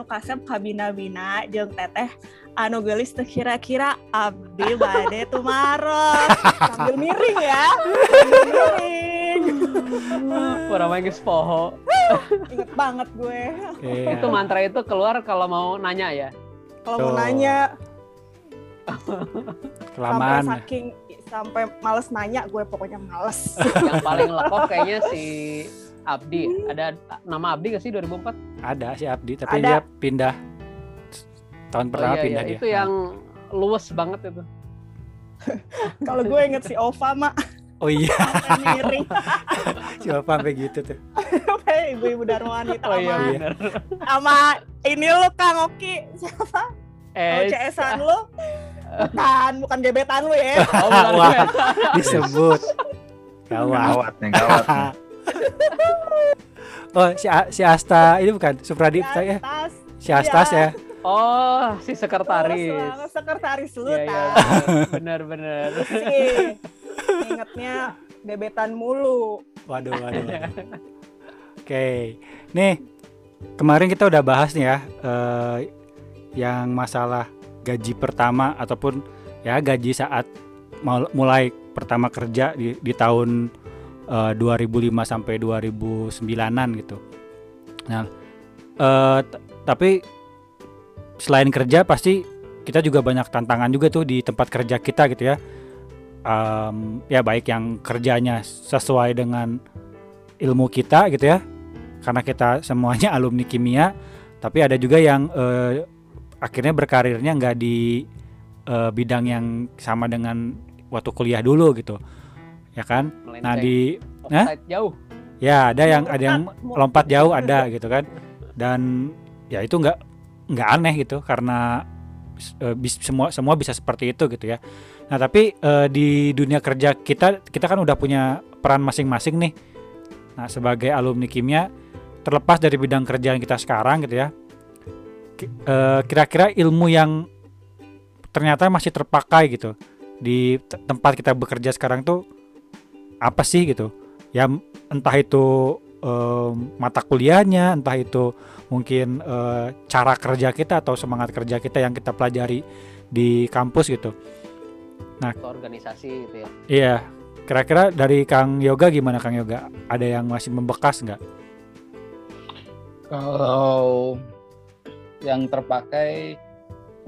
anu kasep kabina-bina jeung teteh anu gelis teu kira-kira abdi bade tumaros sambil miring ya sambil miring Kurang main geus poho. inget banget gue Iya. Itu mantra itu keluar kalau mau nanya ya. kalau mau nanya Kelamaan. sampai saking sampai males nanya gue pokoknya males Yang paling lekok kayaknya si Abdi. Ada nama Abdi gak sih 2004? Ada si Abdi, tapi Ada. dia pindah tahun pertama oh, iya, pindah iya. dia. Itu yang luwes banget itu. kalau gue inget si Ova mah Oh iya, miring siapa sampai gitu tuh. sampai ibu-ibu Dharma wanita Oh iya sama, benar. sama ini lu Kang Oki siapa oh, Eh, CS-an lu bukan bukan gebetan lu ya oh, bukan. Wah, disebut. Gawat. Gawat nih, gawat nih. oh, si, A- si Asta ini bukan Supradipta ya? Tas Si Astas ya? Oh, si sekretaris. banget, sekretaris lu Iya, iya. Tas. Benar, benar. sih ingetnya gebetan mulu Waduh, waduh, waduh. Oke, nih kemarin kita udah bahas nih ya eh, yang masalah gaji pertama ataupun ya gaji saat mulai pertama kerja di, di tahun eh, 2005 sampai 2009an gitu. Nah, eh, t- tapi selain kerja pasti kita juga banyak tantangan juga tuh di tempat kerja kita gitu ya. Em, ya baik yang kerjanya sesuai dengan ilmu kita gitu ya karena kita semuanya alumni kimia tapi ada juga yang eh, akhirnya berkarirnya nggak di eh, bidang yang sama dengan waktu kuliah dulu gitu ya kan? Nah Melenceng. di Offside jauh. ya ada yang ada yang Lompat, jauh ada gitu kan. Dan ya itu nggak nggak aneh gitu karena eh, bis- semua semua bisa seperti itu gitu ya. Nah tapi eh, di dunia kerja kita kita kan udah punya peran masing-masing nih. Nah sebagai alumni kimia terlepas dari bidang kerjaan kita sekarang gitu ya eh, kira-kira ilmu yang ternyata masih terpakai gitu di te- tempat kita bekerja sekarang tuh apa sih gitu ya entah itu mata kuliahnya, entah itu mungkin eh, cara kerja kita atau semangat kerja kita yang kita pelajari di kampus gitu. Atau organisasi gitu ya. Iya, kira-kira dari Kang Yoga gimana Kang Yoga? Ada yang masih membekas nggak? Kalau yang terpakai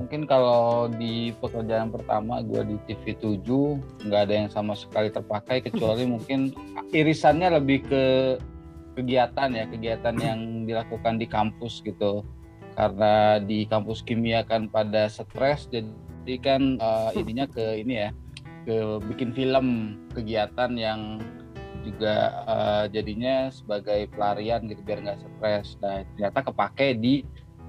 mungkin kalau di pekerjaan pertama gue di TV 7 nggak ada yang sama sekali terpakai kecuali mungkin irisannya lebih ke kegiatan ya kegiatan yang dilakukan di kampus gitu karena di kampus kimia kan pada stres jadi kan eh, ininya ke ini ya ke bikin film kegiatan yang juga eh, jadinya sebagai pelarian gitu biar nggak stres. Nah ternyata kepake di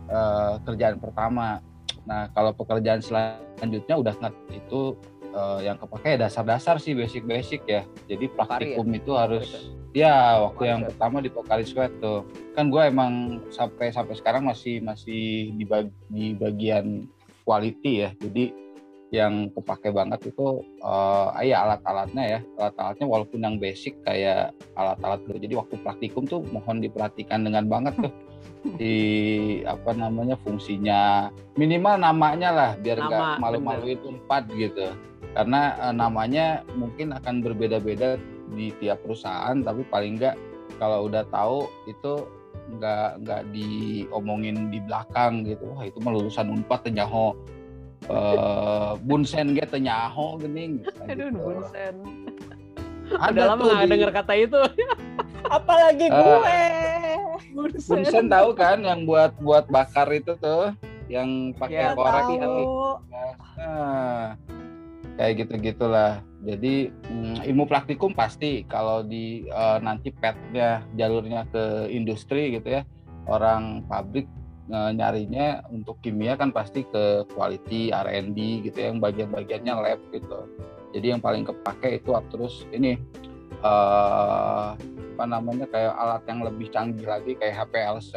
eh, kerjaan pertama. Nah kalau pekerjaan selanjutnya udah nggak itu eh, yang kepake dasar-dasar sih basic-basic ya. Jadi praktikum itu harus ya waktu yang Pokari pertama di Pokari Sweat tuh. Kan gue emang sampai sampai sekarang masih masih di, bag- di bagian quality ya. Jadi yang kepake banget itu eh ya alat-alatnya ya. Alat-alatnya walaupun yang basic kayak alat-alat dulu jadi waktu praktikum tuh mohon diperhatikan dengan banget tuh. Di apa namanya fungsinya. Minimal namanya lah biar nggak Nama, malu-maluin empat gitu. Karena eh, namanya mungkin akan berbeda-beda di tiap perusahaan tapi paling nggak kalau udah tahu itu nggak nggak diomongin di belakang gitu. Wah itu mah lulusan unpad teh eh bunsen ge teu nyaho geuning Aduh, gitu. Bunsen. ada Udah lama nggak di- denger kata itu. apalagi Ah. gue bunsen tahu kan yang buat buat bakar itu tuh yang pakai Ya, korek hati nah kayak gitu gitulah jadi mm, ilmu praktikum pasti kalau di eh, nanti petnya jalurnya ke industri gitu ya orang pabrik eh, nyarinya untuk kimia kan pasti ke quality R&D gitu ya, yang bagian-bagiannya lab gitu. Jadi yang paling kepake itu terus ini eh apa namanya kayak alat yang lebih canggih lagi kayak HPLC,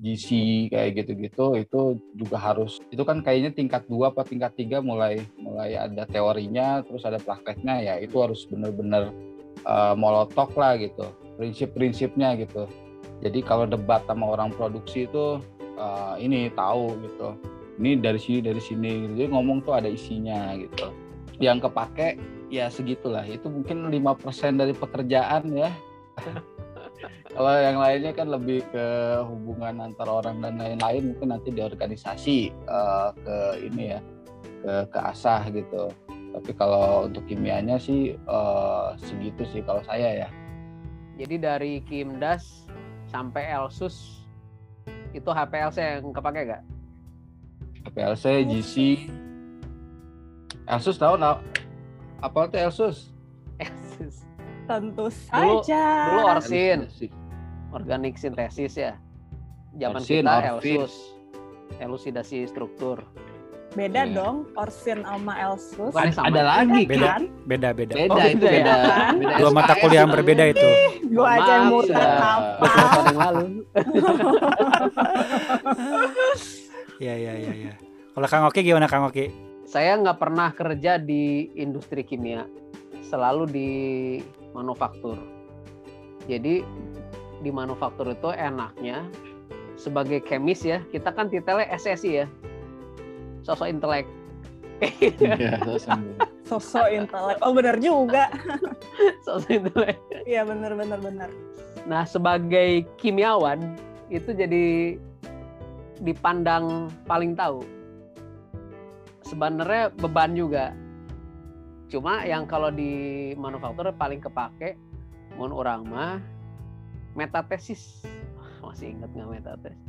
GC kayak gitu-gitu itu juga harus itu kan kayaknya tingkat dua apa tingkat tiga mulai mulai ada teorinya terus ada prakteknya ya itu harus benar-benar uh, molotok lah gitu prinsip-prinsipnya gitu jadi kalau debat sama orang produksi itu uh, ini tahu gitu. Ini dari sini dari sini jadi ngomong tuh ada isinya gitu. Yang kepake ya segitulah. Itu mungkin lima persen dari pekerjaan ya. Kalau yang lainnya kan lebih ke hubungan antar orang dan lain-lain. Mungkin nanti di organisasi uh, ke ini ya ke ke asah gitu. Tapi kalau untuk kimianya sih uh, segitu sih kalau saya ya. Jadi dari Kimdas sampai Elsus itu HPLC yang kepake gak? HPLC, GC, Elsus tahu nggak? Apa itu Elsus? Elsus. Tentu Dulu- saja. Dulu Orsin, Elsus. organik sintesis ya. Zaman Orsin, kita Orfin. Elsus. Elusidasi struktur. Beda Iya. dong, Orsin sama Elsus. Bukan sama. Ada lagi Beda. Kan? Beda beda. Beda Oh, itu beda ya? beda. beda Dua mata kuliah yang berbeda itu. Gua aja yang sudah. apa. Yang lalu. Iya iya iya iya. Kalau Kang Oki gimana Kang Oki? Saya nggak pernah kerja di industri kimia, selalu di manufaktur. Jadi di manufaktur itu enaknya sebagai kemis ya, kita kan titelnya SSI ya, sosok intelek. Iya, Sosok intelek. Oh benar juga. sosok intelek. Iya benar benar benar. Nah sebagai kimiawan itu jadi dipandang paling tahu. Sebenarnya beban juga. Cuma yang kalau di manufaktur paling kepake mun orang mah metatesis. Masih ingat nggak metatesis?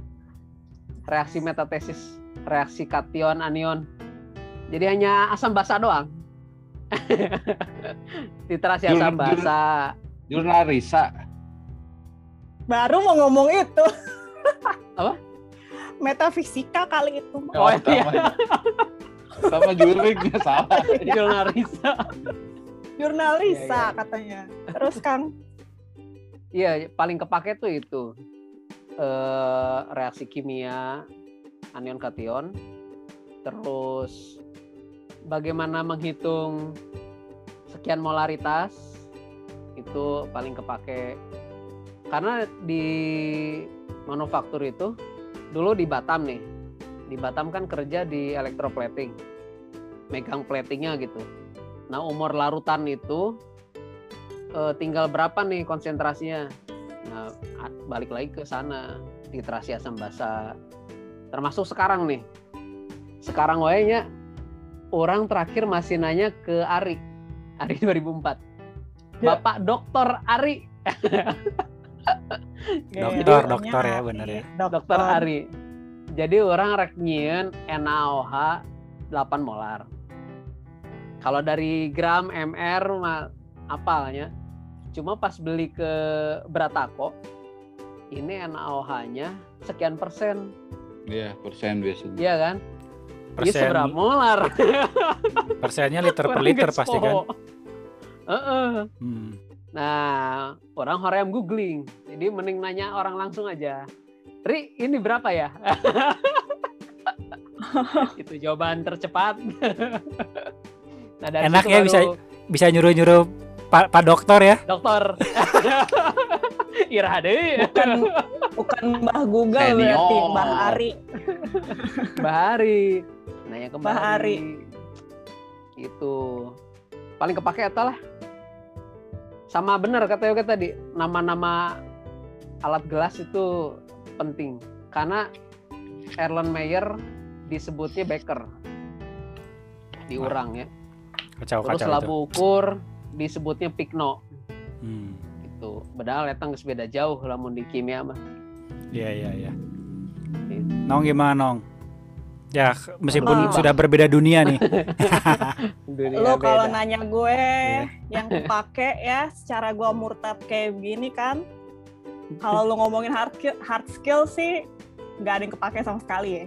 Reaksi metatesis, reaksi kation anion. Jadi hanya asam basa doang. Literasi asam basa. Jurnal Risa. Baru mau ngomong itu. Apa? Metafisika kali itu. Oh, iya. sama, sama juringnya salah. Jurnal Risa. Jurnalisa Iya, iya. katanya. Terus Kang, Iya, paling kepake tuh itu eh, reaksi kimia anion kation, terus bagaimana menghitung sekian molaritas itu paling kepake karena di manufaktur itu dulu di Batam nih, di Batam kan kerja di electroplating, megang platingnya gitu. Nah umur larutan itu eh, tinggal berapa nih konsentrasinya. Nah, balik lagi ke sana, literasi asam basa. Termasuk sekarang nih. Sekarang wayanya orang terakhir masih nanya ke Ari. Ari 2004. Ya. Bapak Dokter Ari, Dokter, dokter ya, Ari. bener ya. Dokter Ari. Jadi orang rek nyieun NaOH 8 molar. Kalau dari gram MR mah apalnya. Cuma pas beli ke Bratako ini NaOH-nya sekian persen. Iya, persen biasanya. Iya kan? Persen seberapa molar? persennya liter per liter gespo. pasti kan. Heeh. Hmm. Nah, orang hoream googling. Jadi mending nanya orang langsung aja. Ri, ini berapa ya? Itu jawaban tercepat. nah, dari Enak ya, baru, bisa- Bisa nyuruh-nyuruh Pak Pak dokter ya. dokter. Ira deh. Bukan bukan Mbah Google Senior. berarti Mbah Ari. Mbak Hari. Nanya ke Hari. Hari. Itu. Paling kepake eta lah. Sama benar kata Yoga tadi, nama-nama alat gelas itu penting. Karena Erlen Meyer disebutnya Becker. Diurang ya. Kacau Terus kacau itu. labu ukur disebutnya Pigno. Hmm. Gitu. Padahal geus beda jauh lamun di kimia mah. Iya iya iya. Gitu. Nong gimana Nong? Ya meskipun Apa? sudah berbeda dunia nih. Dunia Lo kalau nanya gue Iya. yang kepake ya secara gue murtad kayak gini kan. Kalau lo ngomongin hard skill, hard skill sih nggak ada yang kepake sama sekali ya.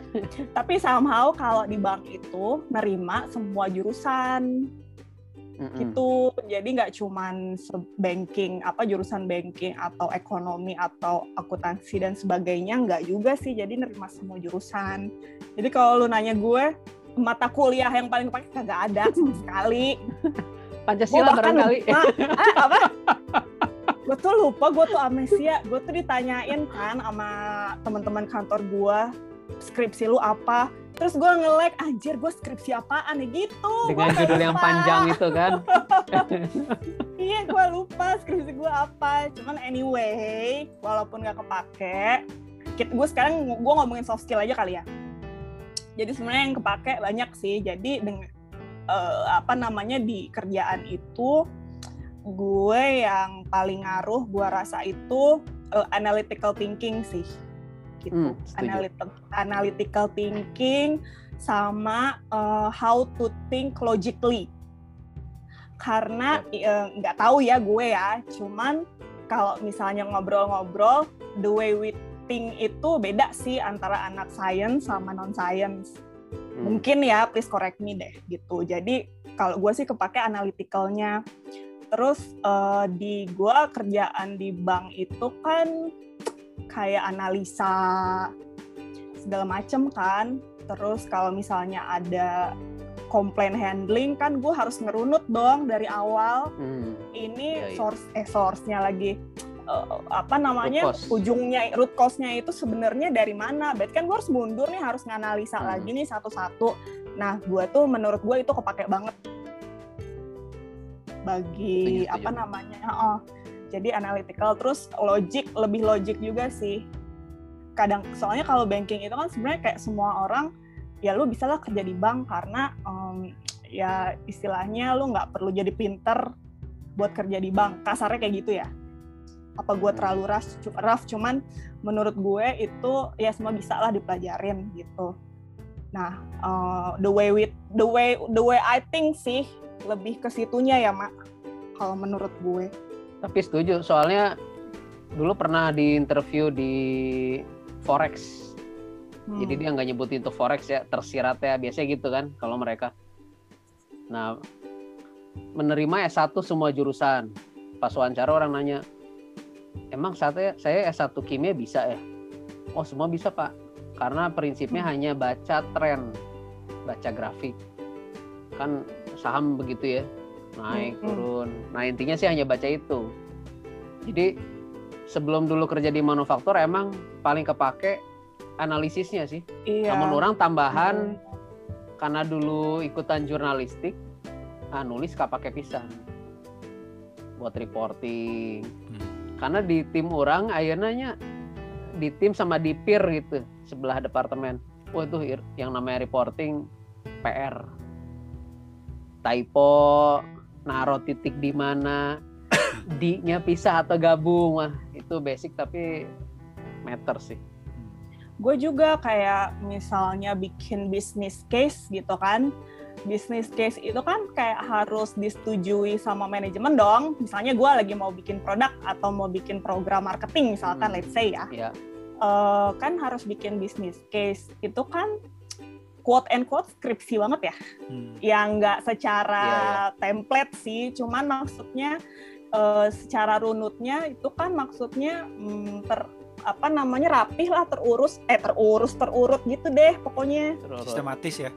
Tapi somehow kalau di bank itu nerima semua jurusan. Mm-mm. gitu. Jadi nggak cuman banking apa jurusan banking atau ekonomi atau akuntansi dan sebagainya nggak juga sih. Jadi nerima semua jurusan. Jadi kalau lu nanya gue mata kuliah yang paling pakai kagak ada sama sekali. Pancasila barangkali. Ah, apa? gue tuh lupa, gue tuh amnesia. Gue tuh ditanyain kan sama teman-teman kantor gue, skripsi lu apa? Terus gue nge-like, anjir gue skripsi apaan ya gitu. Gua Dengan judul yang lupa. panjang itu kan. Iya, gue lupa skripsi gue apa. Cuman anyway, walaupun gak kepake, gue sekarang gue ngomongin soft skill aja kali ya. Jadi sebenarnya yang kepake banyak sih. Jadi dengan eh, apa namanya di kerjaan itu gue yang paling ngaruh gue rasa itu eh, analytical thinking sih gitu. Hmm, setuju. Analytic- analytical thinking sama eh, how to think logically. Karena eh, nggak tahu ya gue ya cuman kalau misalnya ngobrol-ngobrol the way we think itu beda sih antara anak science sama non science Hmm. mungkin ya please correct me deh gitu. Jadi kalau gue sih kepake analyticalnya. Terus eh, di gue kerjaan di bank itu kan kayak analisa segala macem kan terus kalau misalnya ada komplain handling kan gue harus ngerunut dong dari awal Hmm. ini Iya, iya. source eh source-nya lagi eh, apa namanya Root cause. ujungnya root cause-nya itu sebenarnya dari mana? Berarti kan gue harus mundur nih harus nganalisa Hmm. lagi nih satu-satu. Nah, gue tuh menurut gue itu kepake banget bagi setuju. apa namanya? Heeh. Jadi analytical terus logic lebih logic juga sih. Kadang soalnya kalau banking itu kan sebenarnya kayak semua orang ya lu bisa lah kerja di bank karena em, ya istilahnya lu nggak perlu jadi pinter buat kerja di bank. Kasarnya kayak gitu ya. Apa gue terlalu rough, rough cuman menurut gue itu ya semua bisa lah dipelajarin gitu. Nah eh, the way with the way the way I think sih lebih ke situnya ya mak kalau menurut gue Tapi setuju, soalnya dulu pernah di interview di Forex. Hmm. Jadi dia nggak nyebutin itu Forex ya, tersirat ya, biasanya gitu kan kalau mereka. Nah, menerima S1 semua jurusan. Pas wawancara orang nanya, emang saya, saya S1 kimia bisa ya? Oh semua bisa pak, karena prinsipnya Hmm. hanya baca tren, baca grafik. Kan saham begitu ya, naik Hmm, hmm. turun. Nah intinya sih hanya baca itu. Jadi sebelum dulu kerja di manufaktur emang paling kepake analisisnya sih. iya Namun orang tambahan karena dulu ikutan jurnalistik, ah, nulis kapake pisan buat reporting. Hmm. Karena di tim orang ayeuna di tim sama di peer gitu sebelah departemen. Wah itu ir- yang namanya reporting PR. Typo, naro titik di mana, di-nya pisah atau gabung, wah itu basic tapi meter sih. gue juga kayak misalnya bikin bisnis case gitu kan. Bisnis case itu kan kayak harus disetujui sama manajemen dong. Misalnya gue lagi mau bikin produk atau mau bikin program marketing misalkan Hmm. let's say ya. Ya, Eh, kan harus bikin bisnis case. Itu kan quote and quote skripsi banget ya. Hmm. yang nggak secara Iya, template sih, cuman maksudnya eh, secara runutnya itu kan maksudnya mm, ter apa namanya rapih lah terurus eh terurus terurut gitu deh pokoknya. Sistematis ya.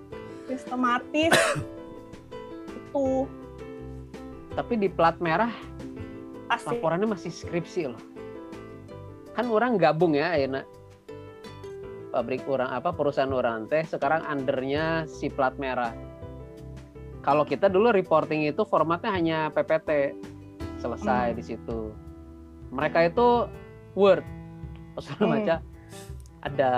sistematis. Itu tapi di plat merah asik. laporannya masih skripsi loh. Kan orang gabung ya ayeuna pabrik orang apa perusahaan orang teh sekarang undernya si plat merah. Kalau kita dulu reporting itu formatnya hanya PPT selesai Hmm. di situ. Mereka itu Word. Orang Hmm. baca ada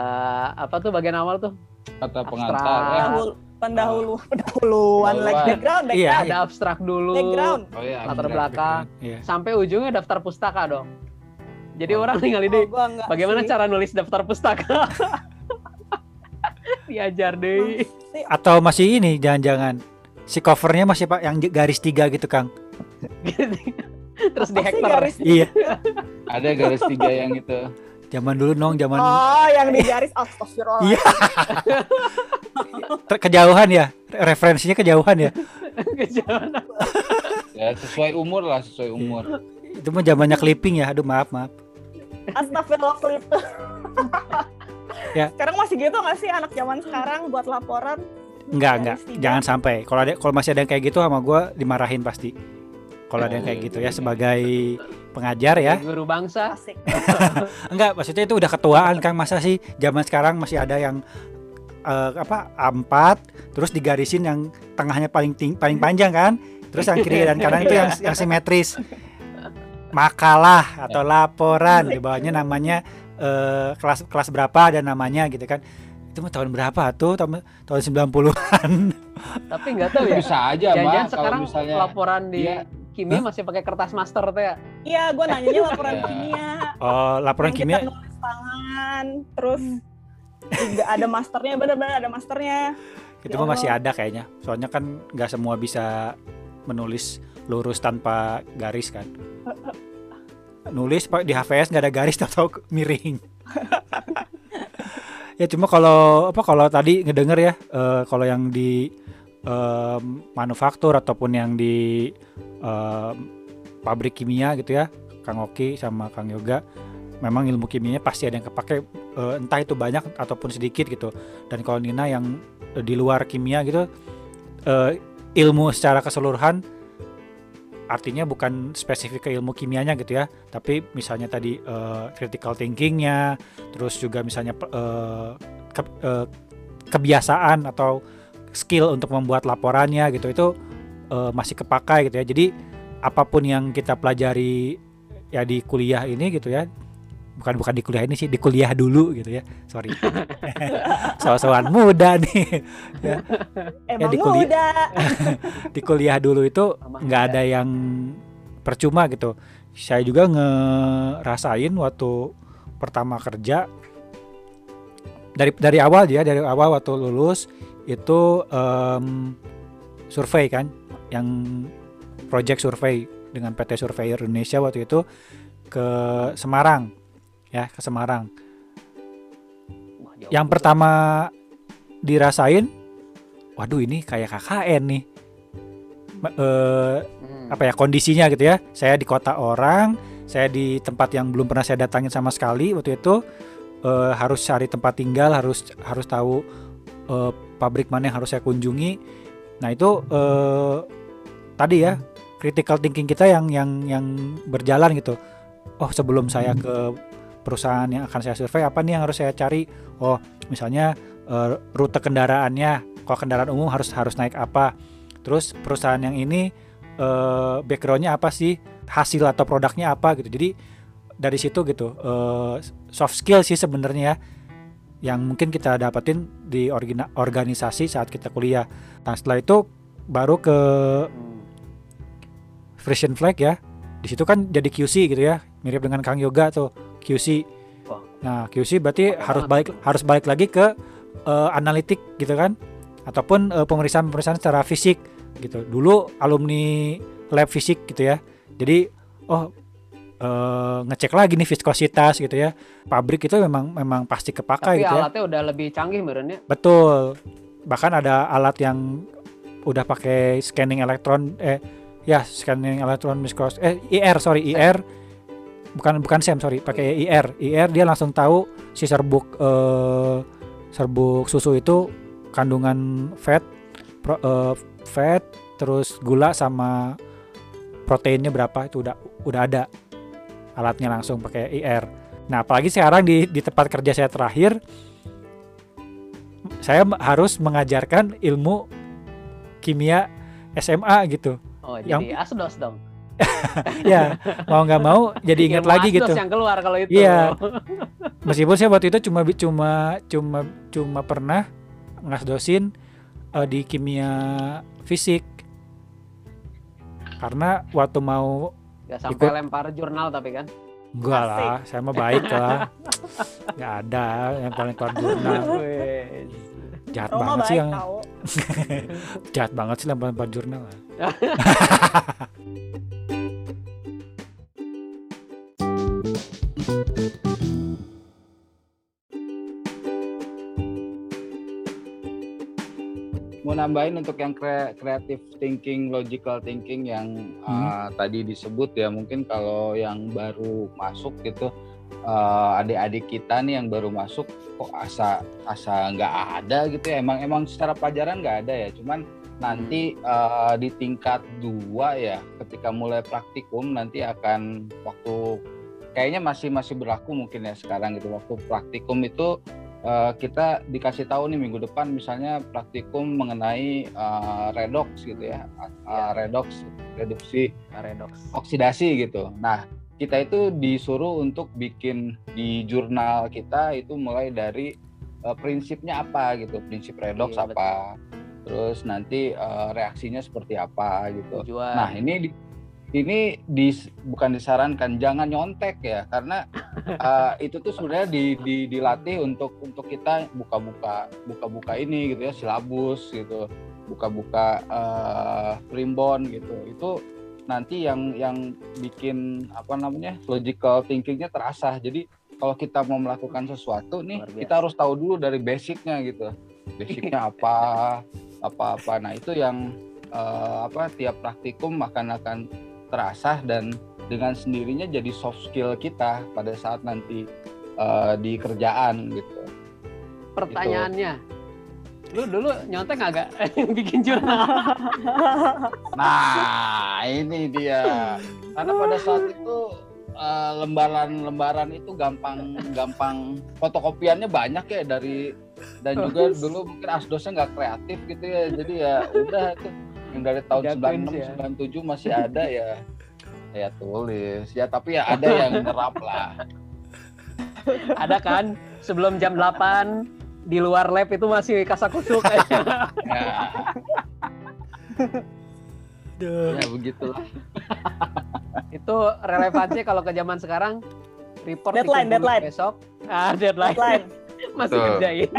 apa tuh bagian awal tuh kata pengantar ya. pendahulu pendahulu pendahuluan like Pendahuluan. background Iya, background ada abstrak dulu background Oh iya, latar belakang Iya. sampai ujungnya daftar pustaka dong. Jadi Oh. orang tinggal Oh, ide enggak Bagaimana sih. cara nulis daftar pustaka? Diajar deh. Atau masih ini jangan-jangan si covernya masih pak yang garis tiga gitu Kang. Terus di garis Iya. Ada garis tiga yang itu. Zaman dulu nong, zaman oh yang di garis astagfirullah Iya. kejauhan ya. Referensinya kejauhan ya. Kejauhan. Ya sesuai umur lah, sesuai umur. Itu mah zamannya clipping ya. Aduh maaf maaf. Astagfirullah klip. Ya. Sekarang masih gitu nggak sih anak zaman sekarang buat laporan? Enggak enggak. Jangan sampai. Kalau ada kalau masih ada yang kayak gitu sama gua dimarahin pasti. Kalau ada yang kayak gitu ya sebagai pengajar ya. Guru bangsa. Asik. Enggak, maksudnya itu udah ketuaan Kang. Masa sih zaman sekarang masih ada yang eh, apa A4 terus digarisin yang tengahnya paling ting paling panjang kan? Terus yang kiri dan kanan itu yang yang simetris. Makalah atau laporan di bawahnya namanya eh, kelas kelas berapa dan namanya gitu kan. Itu mah tahun berapa tuh? Tahun tahun 90-an. Tapi nggak tahu ya. Bisa aja, kalau sekarang misalnya laporan di dia kimia Hah? masih pakai kertas master tuh ya. Iya, gue nanyanya laporan Ya. kimia. Oh, laporan Yang kimia. Kita nulis tangan, terus juga ada masternya, bener-bener ada masternya. Itu Ya mah masih ada kayaknya. Soalnya kan nggak semua bisa menulis lurus tanpa garis kan. Nulis pak di HVS nggak ada garis atau miring. ya cuma kalau apa kalau tadi ngedenger ya eh, kalau yang di em, manufaktur ataupun yang di em, pabrik kimia gitu ya Kang Oki sama Kang Yoga memang ilmu kimianya pasti ada yang kepake eh, entah itu banyak ataupun sedikit gitu dan kalau Nina yang di luar kimia gitu eh, ilmu secara keseluruhan artinya bukan spesifik ke ilmu kimianya gitu ya tapi misalnya tadi eh, critical thinkingnya terus juga misalnya eh, ke- eh, kebiasaan atau skill untuk membuat laporannya gitu itu eh, masih kepakai gitu ya. Jadi apa pun yang kita pelajari ya di kuliah ini gitu ya bukan bukan di kuliah ini sih di kuliah dulu gitu ya. Sorry. Soal-soal muda nih. Emang di kuliah- muda. di kuliah dulu itu nggak ada yang percuma gitu. Saya juga ngerasain waktu pertama kerja dari dari awal ya dari awal waktu lulus itu em, survei kan yang project survei dengan PT Surveyor Indonesia waktu itu ke Semarang ya ke Semarang. Wah, Yang juga. pertama dirasain, waduh ini kayak KKN nih. Eh, Hmm. apa ya kondisinya gitu ya. Saya di kota orang, saya di tempat yang belum pernah saya datangin sama sekali waktu itu eh, harus cari tempat tinggal, harus harus tahu eh, pabrik mana yang harus saya kunjungi. Nah itu eh, tadi ya critical thinking kita yang yang yang berjalan gitu. Oh sebelum saya ke perusahaan yang akan saya survei apa nih yang harus saya cari? Oh misalnya eh, rute kendaraannya. Kalau kendaraan umum harus harus naik apa? Terus perusahaan yang ini eh, backgroundnya apa sih hasil atau produknya apa gitu jadi dari situ gitu eh, soft skill sih sebenarnya ya yang mungkin kita dapetin di organisasi saat kita kuliah nah setelah itu baru ke. Frisian Flag ya di situ kan jadi QC gitu ya mirip dengan Kang Yoga tuh QC nah QC berarti harus balik harus balik lagi ke eh, analitik gitu kan? Ataupun eh, pemeriksaan-pemeriksaan secara fisik gitu. Dulu alumni lab fisik gitu ya. Jadi oh eh, ngecek lagi nih viskositas gitu ya. Pabrik itu memang memang pasti kepakai Tapi gitu ya. alatnya udah lebih canggih meren ya. betul. Bahkan ada alat yang udah pakai scanning elektron eh ya scanning elektron mikros eh IR sorry IR bukan bukan SEM sorry pakai IR IR dia langsung tahu si serbuk eh, serbuk susu itu kandungan fat pro- eh, fat terus gula sama proteinnya berapa itu udah udah ada alatnya langsung pakai IR. Nah, apalagi sekarang di di tempat kerja saya terakhir saya harus mengajarkan ilmu kimia SMA gitu. Oh, Yang- jadi asdos dong. Ya, mau nggak mau jadi ingat Ilmu lagi gitu. yang keluar kalau itu. Iya. Meskipun saya waktu itu cuma cuma cuma cuma pernah ngasdosin eh, di kimia fisik. Karena waktu mau Gak sampai Ikut. lempar jurnal tapi kan. enggak lah, saya mah baik lah. Nggak ada yang paling keluar jurnal. Jahat Roma banget sih yang jahat banget sih lempar-lempar jurnal. mau nambahin untuk yang creative thinking, logical thinking yang uh, tadi disebut ya mungkin kalau yang baru masuk gitu uh, adik-adik kita nih yang baru masuk kok asa asa nggak ada gitu ya? Emang emang secara pelajaran nggak ada ya? Cuman nanti uh, di tingkat dua ya ketika mulai praktikum nanti akan waktu kayaknya masih masih berlaku mungkin ya sekarang gitu. Waktu praktikum itu uh, kita dikasih tahu nih minggu depan misalnya praktikum mengenai uh, redox gitu ya, uh, redox reduksi Redox. oksidasi gitu. Nah kita itu disuruh untuk bikin di jurnal kita itu mulai dari uh, prinsipnya apa gitu, prinsip redox Iya, apa, terus nanti uh, reaksinya seperti apa gitu. Tujuan. Nah ini di- ini dis, bukan disarankan jangan nyontek ya karena uh, itu tuh sebenarnya di, di- dilatih untuk untuk kita buka-buka buka-buka ini gitu ya silabus gitu buka-buka uh, primbon gitu itu nanti yang yang bikin apa namanya logical thinkingnya terasa. Jadi kalau kita mau melakukan sesuatu nih kita harus tahu dulu dari basicnya gitu. Basicnya apa apa apa nah itu yang eh, apa tiap praktikum akan akan terasah dan dengan sendirinya jadi soft skill kita pada saat nanti eh, di kerjaan gitu. Pertanyaannya, lu dulu nyontek agak bikin jurnal? Nah, ini dia. Karena pada saat itu eh, lembaran-lembaran itu gampang gampang fotokopiannya banyak ya dari dan juga dulu mungkin asdosnya nggak kreatif gitu ya. Jadi ya udah itu yang dari tahun 96 sih ya. 97 masih ada ya ya tulis. Ya tapi ya ada yang nyerap lah. Ada kan sebelum jam 8 di luar lab itu masih kasakusuk kayaknya. Ya, ya begitulah. itu relevansi kalau ke zaman sekarang report Deadline, deadline. besok. Ah, deadline. Deadline. Masih kerjain.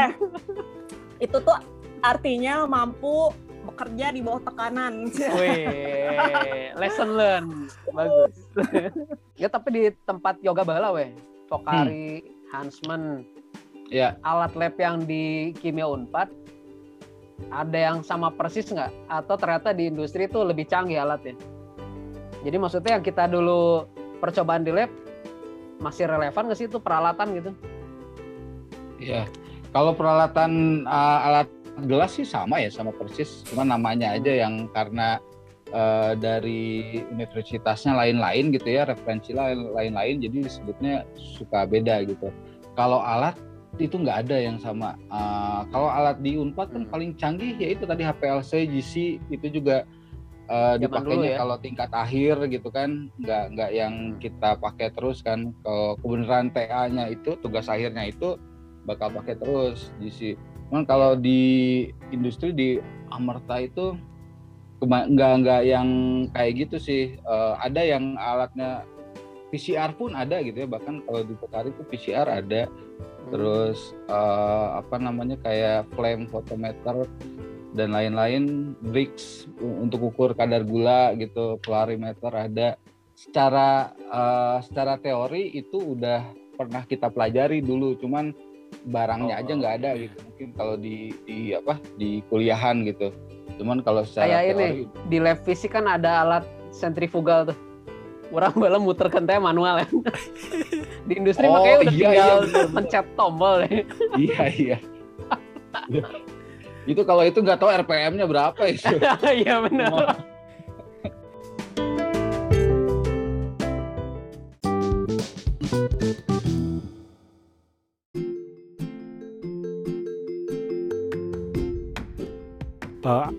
Itu tuh artinya mampu bekerja di bawah tekanan. Wih, lesson learn. Bagus. ya tapi di tempat yoga bala weh. Pokari, Hansman, Ya, alat lab yang di Kimia Unpad ada yang sama persis nggak? Atau ternyata di industri itu lebih canggih alatnya? Jadi maksudnya yang kita dulu percobaan di lab masih relevan nggak sih itu peralatan gitu? ya. Kalau peralatan uh, alat gelas sih sama ya sama persis, cuma namanya aja yang karena uh, dari universitasnya lain-lain gitu ya, referensi lain- lain-lain, jadi disebutnya suka beda gitu. Kalau alat itu nggak ada yang sama. Uh, kalau alat di Unpad kan Hmm. paling canggih ya itu tadi HPLC, GC itu juga uh, Zaman dipakainya ya. kalau tingkat akhir gitu kan, nggak nggak yang Hmm. kita pakai terus kan. Kalau kebenaran TA-nya itu tugas akhirnya itu bakal pakai terus GC. Cuman kalau di industri di Amerta itu nggak nggak yang kayak gitu sih. Eh, ada yang alatnya PCR pun ada gitu ya. Bahkan kalau di Pokari itu PCR ada. Terus eh, apa namanya kayak flame photometer dan lain-lain, bricks untuk ukur kadar gula gitu, polarimeter ada. Secara eh, secara teori itu udah pernah kita pelajari dulu, cuman barangnya Oh, aja nggak ada gitu. Mungkin kalau di di apa di kuliahan gitu. Cuman kalau secara Kayak ini. teori Di lab fisik kan ada alat sentrifugal tuh. Orang bala muter kentanya manual ya. di industri Oh, makanya udah iya, tinggal iya, bener, pencet tombol ya. iya iya. itu kalau itu nggak tahu RPM-nya berapa itu. Iya benar.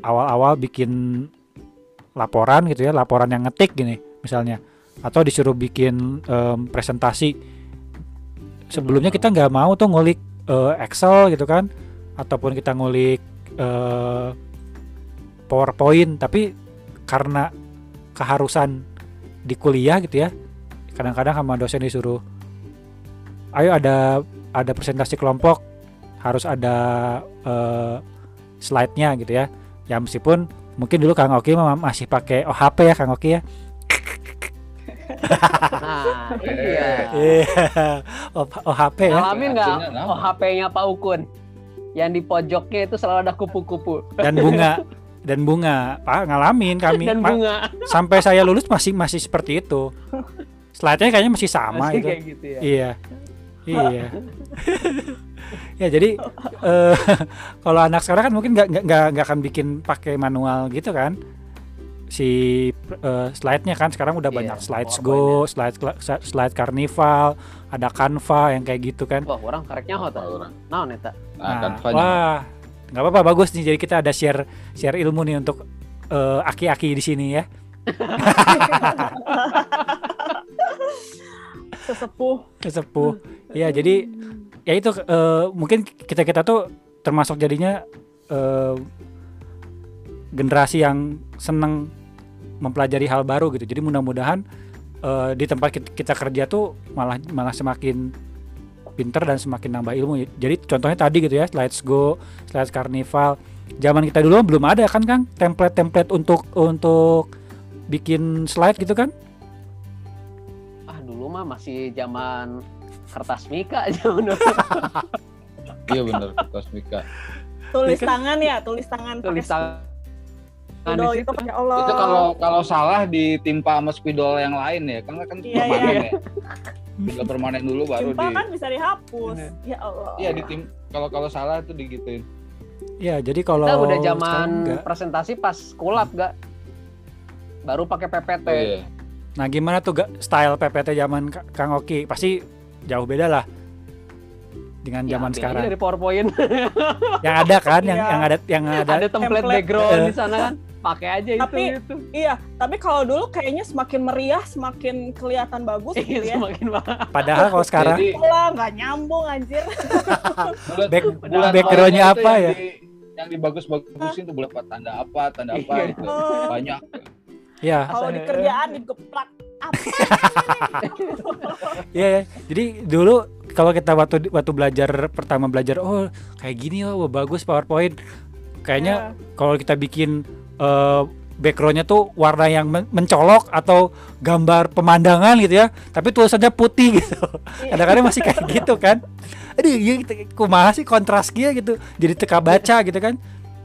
Awal-awal bikin laporan gitu ya, laporan yang ngetik gini misalnya, atau disuruh bikin em, presentasi. Sebelumnya kita nggak mau tuh ngulik eh, Excel gitu kan, ataupun kita ngulik eh, PowerPoint, tapi karena keharusan di kuliah gitu ya, kadang-kadang sama dosen disuruh, ayo ada ada presentasi kelompok, harus ada eh, slide-nya gitu ya. Ya meskipun mungkin dulu Kang Oki masih pakai OHP ya Kang Oki ya. Nah, iya. Iya. O- OHP ya. Ngalamin nggak? Apa? oh, HP-nya Pak Ukun? yang di pojoknya itu selalu ada kupu-kupu. Dan bunga. Dan bunga. Pak ngalamin kami. Dan Ma- bunga. sampai saya lulus masih masih seperti itu. Slide-nya kayaknya masih sama Masih itu. kayak gitu ya? Iya. Iya. Ya jadi eh, kalau anak sekarang kan mungkin nggak- nggak nggak akan bikin pakai manual gitu kan si eh, slide-nya kan sekarang udah Iya, banyak slides go slide slide carnival ada Canva yang kayak gitu kan. Wah orang kareknya hot Orang. naon eta Nah, kan Fanya. wah nggak apa-apa bagus nih. Jadi kita ada share share ilmu nih untuk eh, aki-aki di sini ya. Sesepuh. sesepuh. Ya jadi ya itu eh, mungkin kita kita tuh termasuk jadinya eh, generasi yang seneng mempelajari hal baru gitu jadi mudah-mudahan eh, di tempat kita, kita kerja tuh malah malah semakin pinter dan semakin nambah ilmu jadi contohnya tadi gitu ya slides go slides carnival zaman kita dulu belum ada kan kang template-template untuk untuk bikin slide gitu kan ah dulu mah masih zaman kertas mika zaman dulu. Iya bener kertas Mika. Tulis Ya kan? tangan ya, tulis tangan tulis tangan spidol di itu situ. ya Allah. Itu kalau kalau salah ditimpa sama spidol yang lain ya, kan kan Iya, permanen iya. ya. Udah permanen dulu baru Timpa di kan bisa dihapus. Bener. Ya Allah. Iya ditim kalau kalau salah itu digituin. ya jadi kalau kita udah zaman presentasi pas kulap gak baru pakai PPT Oh, iya. Nah gimana tuh gak style PPT zaman Ka- Kang Oki? Pasti jauh beda lah dengan Ya, zaman aja sekarang. dari PowerPoint Yang ada kan, yang Iya. yang ada yang ada. ada template, Template. background Eh. di sana kan pakai aja itu Tapi- itu Iya, tapi kalau dulu kayaknya semakin meriah, semakin kelihatan bagus gitu Iya, ya. semakin banget Padahal kalau sekarang Jadi Lah, nggak nyambung anjir. Back- backgroundnya itu apa yang ya? di- yang dibagus-bagusin tuh bulat tanda apa, tanda apa Iya. gitu. Oh. Banyak. ya, Kalau di kerjaan digeplak apa? ya, ya. Jadi dulu kalau kita waktu waktu belajar pertama belajar, oh kayak gini oh bagus PowerPoint. Kayaknya Ya. kalau kita bikin eh, backgroundnya tuh warna yang men- mencolok atau gambar pemandangan gitu ya, tapi tulisannya putih gitu. Kadang-kadang masih kayak gitu kan. Aduh, kita- kumaha sih kontras kia gitu. Jadi teka baca gitu kan.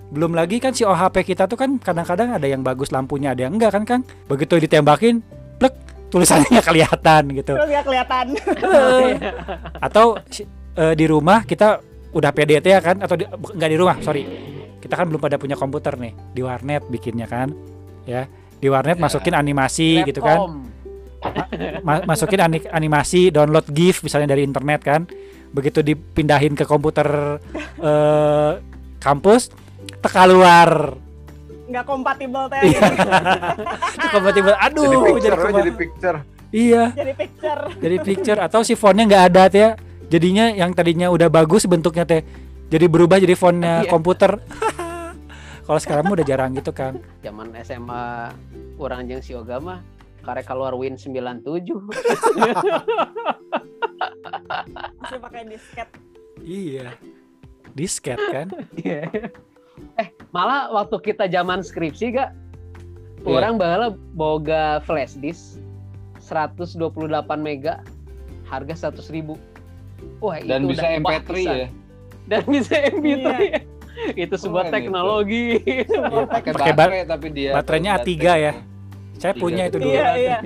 Belum lagi kan si OHP kita tuh kan kadang-kadang ada yang bagus lampunya, ada yang enggak kan Kang. Begitu ditembakin, plek tulisannya kelihatan gitu. Terus nggak kelihatan. Atau eh, di rumah kita udah PDT ya kan atau di, nggak di rumah, sorry. Kita kan belum pada punya komputer nih, di warnet bikinnya kan. Ya, di warnet Ya. masukin animasi gitu kan. Ma- masukin ani- animasi download GIF misalnya dari internet kan begitu dipindahin ke komputer eh, kampus teka luar Nggak kompatibel teh. Iya. kompatibel aduh jadi picture, jadi, jadi picture. iya Jadi picture. jadi picture atau si fontnya nggak ada teh ya. jadinya yang tadinya udah bagus bentuknya teh jadi berubah jadi fontnya Iya. komputer kalau sekarang mah udah jarang gitu kan zaman SMA orang jeung si Oga mah karek keluar Win 97 Masih pakai disket. iya disket kan eh malah waktu kita zaman skripsi gak Iya. orang bahala boga flash disk 128 mega harga 100.000 ribu wah Dan itu bisa udah kebah MP3 pisan. ya. dan bisa MP3 Iya. Itu sebuah Keren teknologi. Iya, Pakai Pakai ba- baterai tapi dia baterainya A3 ya. saya punya itu dulu. Iya, iya.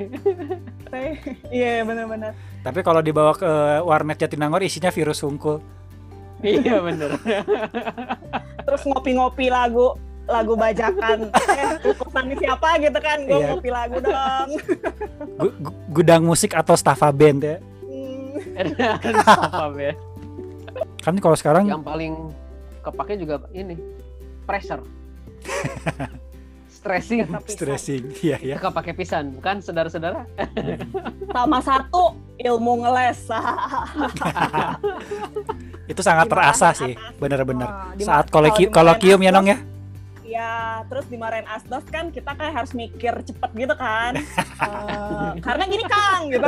Saya- Iya, benar-benar. Tapi kalau dibawa ke warnet Jatinangor isinya virus hungkul. iya bener Terus ngopi-ngopi lagu lagu bajakan. Eh siapa gitu kan? Gue Iya. ngopi lagu dong. Gu- gu- gudang musik atau staffa band ya. Hmm, Kan kalau sekarang yang paling kepake juga ini pressure stressing tapi stressing. Iya ya. kepake pisan bukan saudara-saudara sama satu ilmu ngeles Itu sangat terasa sih, atas. bener-bener. Wah, di Saat koleki- kalau kolokium ya nong ya. ya terus dimarahin asdos kan kita kayak harus mikir cepet gitu kan Eh, karena gini kang gitu